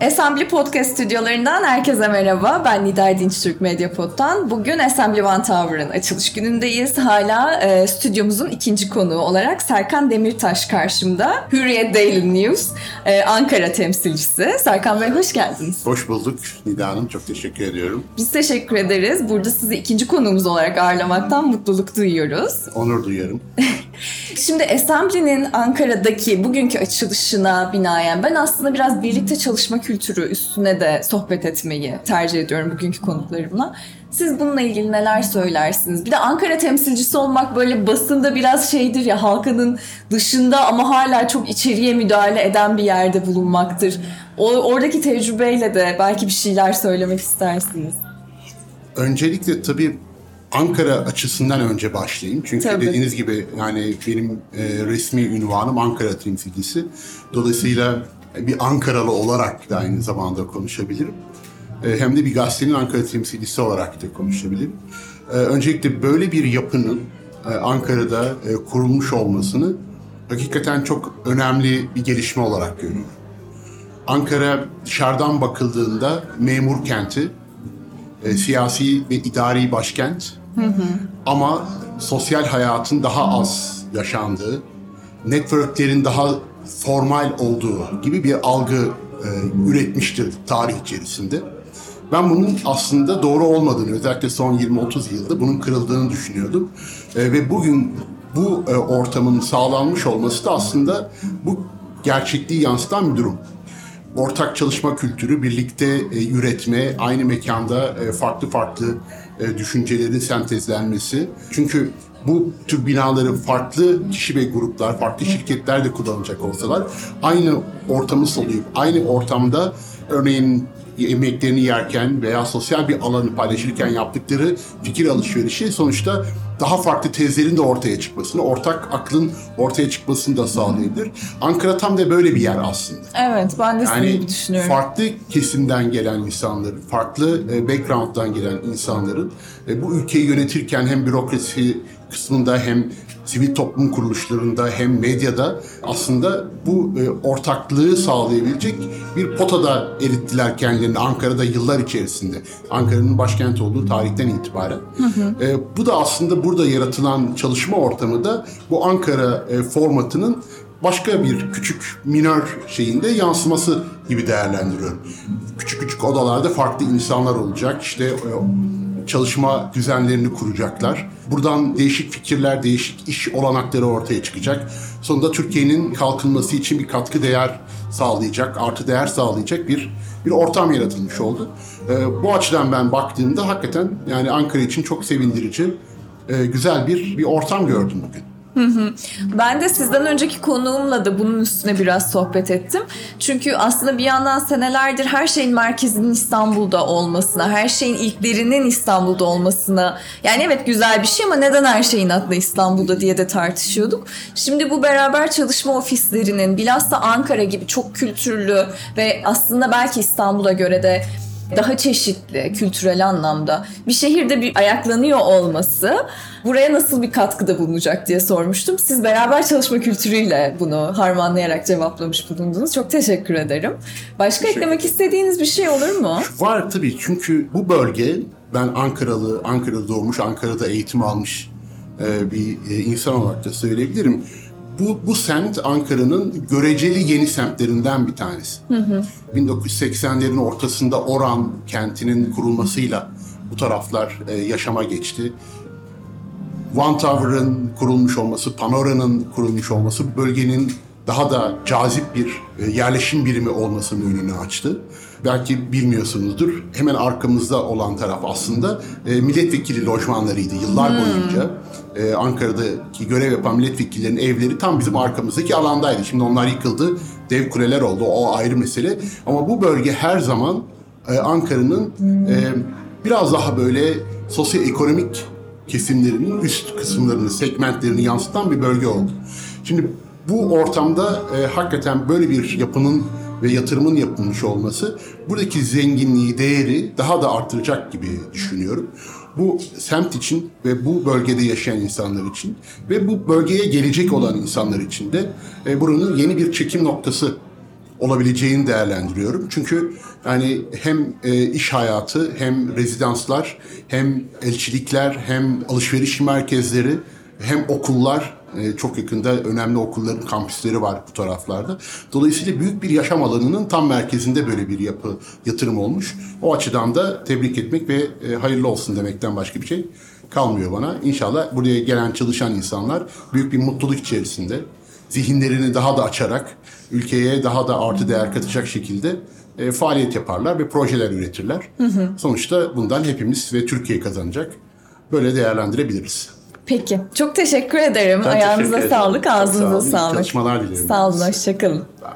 Assembly Podcast stüdyolarından herkese merhaba. Ben Nida Dinç Türk Medyapod'dan. Bugün Assembly One Tower'ın açılış günündeyiz. Hala e, stüdyomuzun ikinci konuğu olarak Serkan Demirtaş karşımda. Hürriyet Daily News e, Ankara temsilcisi. Serkan Bey hoş geldiniz. Hoş bulduk Nida Hanım. Çok teşekkür ediyorum. Biz teşekkür ederiz. Burada sizi ikinci konuğumuz olarak ağırlamaktan mutluluk duyuyoruz. Onur duyarım. Şimdi Assembly'nin Ankara'daki bugünkü açılışına binaen ben aslında biraz birlikte çalışma kültürü üstüne de sohbet etmeyi tercih ediyorum bugünkü konuklarımla. Siz bununla ilgili neler söylersiniz? Bir de Ankara temsilcisi olmak böyle basında biraz şeydir ya halkanın dışında ama hala çok içeriye müdahale eden bir yerde bulunmaktır. O, oradaki tecrübeyle de belki bir şeyler söylemek istersiniz. Öncelikle tabii Ankara açısından önce başlayayım. Çünkü Tabii. dediğiniz gibi yani benim e, resmi ünvanım Ankara temsilcisi. Dolayısıyla bir Ankaralı olarak da aynı zamanda konuşabilirim. E, hem de bir gazetenin Ankara temsilcisi olarak da konuşabilirim. E, öncelikle böyle bir yapının e, Ankara'da e, kurulmuş olmasını hakikaten çok önemli bir gelişme olarak görüyorum. Ankara dışarıdan bakıldığında memur kenti, e, siyasi ve idari başkent. Ama sosyal hayatın daha az yaşandığı, networklerin daha formal olduğu gibi bir algı e, üretmiştir tarih içerisinde. Ben bunun aslında doğru olmadığını, özellikle son 20-30 yılda bunun kırıldığını düşünüyordum. E, ve bugün bu e, ortamın sağlanmış olması da aslında bu gerçekliği yansıtan bir durum ortak çalışma kültürü, birlikte e, üretme, aynı mekanda e, farklı farklı e, düşüncelerin sentezlenmesi. Çünkü bu tür binaları farklı kişi ve gruplar, farklı şirketler de kullanacak olsalar aynı ortamı soluyup aynı ortamda örneğin yemeklerini yerken veya sosyal bir alanı paylaşırken yaptıkları fikir alışverişi sonuçta daha farklı tezlerin de ortaya çıkmasını, ortak aklın ortaya çıkmasını da sağlayabilir. Ankara tam da böyle bir yer aslında. Evet ben de Yani gibi düşünüyorum. farklı kesimden gelen insanların, farklı e, background'dan gelen insanların e, bu ülkeyi yönetirken hem bürokrasi kısmında hem sivil toplum kuruluşlarında hem medyada aslında bu e, ortaklığı sağlayabilecek bir potada erittiler kendilerini Ankara'da yıllar içerisinde. Ankara'nın başkenti olduğu tarihten itibaren. E, bu da aslında burada yaratılan çalışma ortamı da bu Ankara e, formatının başka bir küçük minör şeyinde yansıması gibi değerlendiriyorum. Küçük küçük odalarda farklı insanlar olacak. İşte e, çalışma düzenlerini kuracaklar. Buradan değişik fikirler, değişik iş olanakları ortaya çıkacak. Sonunda Türkiye'nin kalkınması için bir katkı değer sağlayacak, artı değer sağlayacak bir bir ortam yaratılmış oldu. E, bu açıdan ben baktığımda hakikaten yani Ankara için çok sevindirici, e, güzel bir bir ortam gördüm bugün. Ben de sizden önceki konuğumla da bunun üstüne biraz sohbet ettim. Çünkü aslında bir yandan senelerdir her şeyin merkezinin İstanbul'da olmasına, her şeyin ilklerinin İstanbul'da olmasına yani evet güzel bir şey ama neden her şeyin aklı İstanbul'da diye de tartışıyorduk. Şimdi bu beraber çalışma ofislerinin bilhassa Ankara gibi çok kültürlü ve aslında belki İstanbul'a göre de daha çeşitli kültürel anlamda bir şehirde bir ayaklanıyor olması buraya nasıl bir katkıda bulunacak diye sormuştum. Siz beraber çalışma kültürüyle bunu harmanlayarak cevaplamış bulundunuz. Çok teşekkür ederim. Başka eklemek istediğiniz bir şey olur mu? Var tabii çünkü bu bölge ben Ankaralı, Ankara'da doğmuş, Ankara'da eğitim almış e, bir e, insan olarak da söyleyebilirim. Bu, bu semt Ankara'nın göreceli yeni semtlerinden bir tanesi. 1980'lerin ortasında Oran kentinin kurulmasıyla bu taraflar e, yaşama geçti. One Tower'ın kurulmuş olması, Panora'nın kurulmuş olması bölgenin daha da cazip bir e, yerleşim birimi olmasının önünü açtı. Belki bilmiyorsunuzdur. Hemen arkamızda olan taraf aslında e, milletvekili lojmanlarıydı yıllar boyunca. E, Ankara'daki görev yapan milletvekillerinin evleri tam bizim arkamızdaki alandaydı. Şimdi onlar yıkıldı. Dev kuleler oldu. O ayrı mesele. Ama bu bölge her zaman Ankara'nın e, biraz daha böyle sosyoekonomik kesimlerinin üst kısımlarını, segmentlerini yansıtan bir bölge oldu. Şimdi bu ortamda e, hakikaten böyle bir yapının ve yatırımın yapılmış olması buradaki zenginliği, değeri daha da arttıracak gibi düşünüyorum. Bu semt için ve bu bölgede yaşayan insanlar için ve bu bölgeye gelecek olan insanlar için de e, buranın yeni bir çekim noktası olabileceğini değerlendiriyorum. Çünkü yani hem e, iş hayatı hem rezidanslar hem elçilikler hem alışveriş merkezleri hem okullar e, çok yakında önemli okulların kampüsleri var bu taraflarda. Dolayısıyla büyük bir yaşam alanının tam merkezinde böyle bir yapı yatırım olmuş. O açıdan da tebrik etmek ve e, hayırlı olsun demekten başka bir şey kalmıyor bana. İnşallah buraya gelen çalışan insanlar büyük bir mutluluk içerisinde zihinlerini daha da açarak ülkeye daha da artı değer katacak şekilde e, faaliyet yaparlar ve projeler üretirler. Sonuçta bundan hepimiz ve Türkiye kazanacak. Böyle değerlendirebiliriz. Peki. Çok teşekkür ederim. Ben Ayağınıza teşekkür ederim. sağlık, Çok sağ ağzınıza olun. İyi sağlık. çalışmalar dilerim. Sağ olun, hoşçakalın. Sağ olun.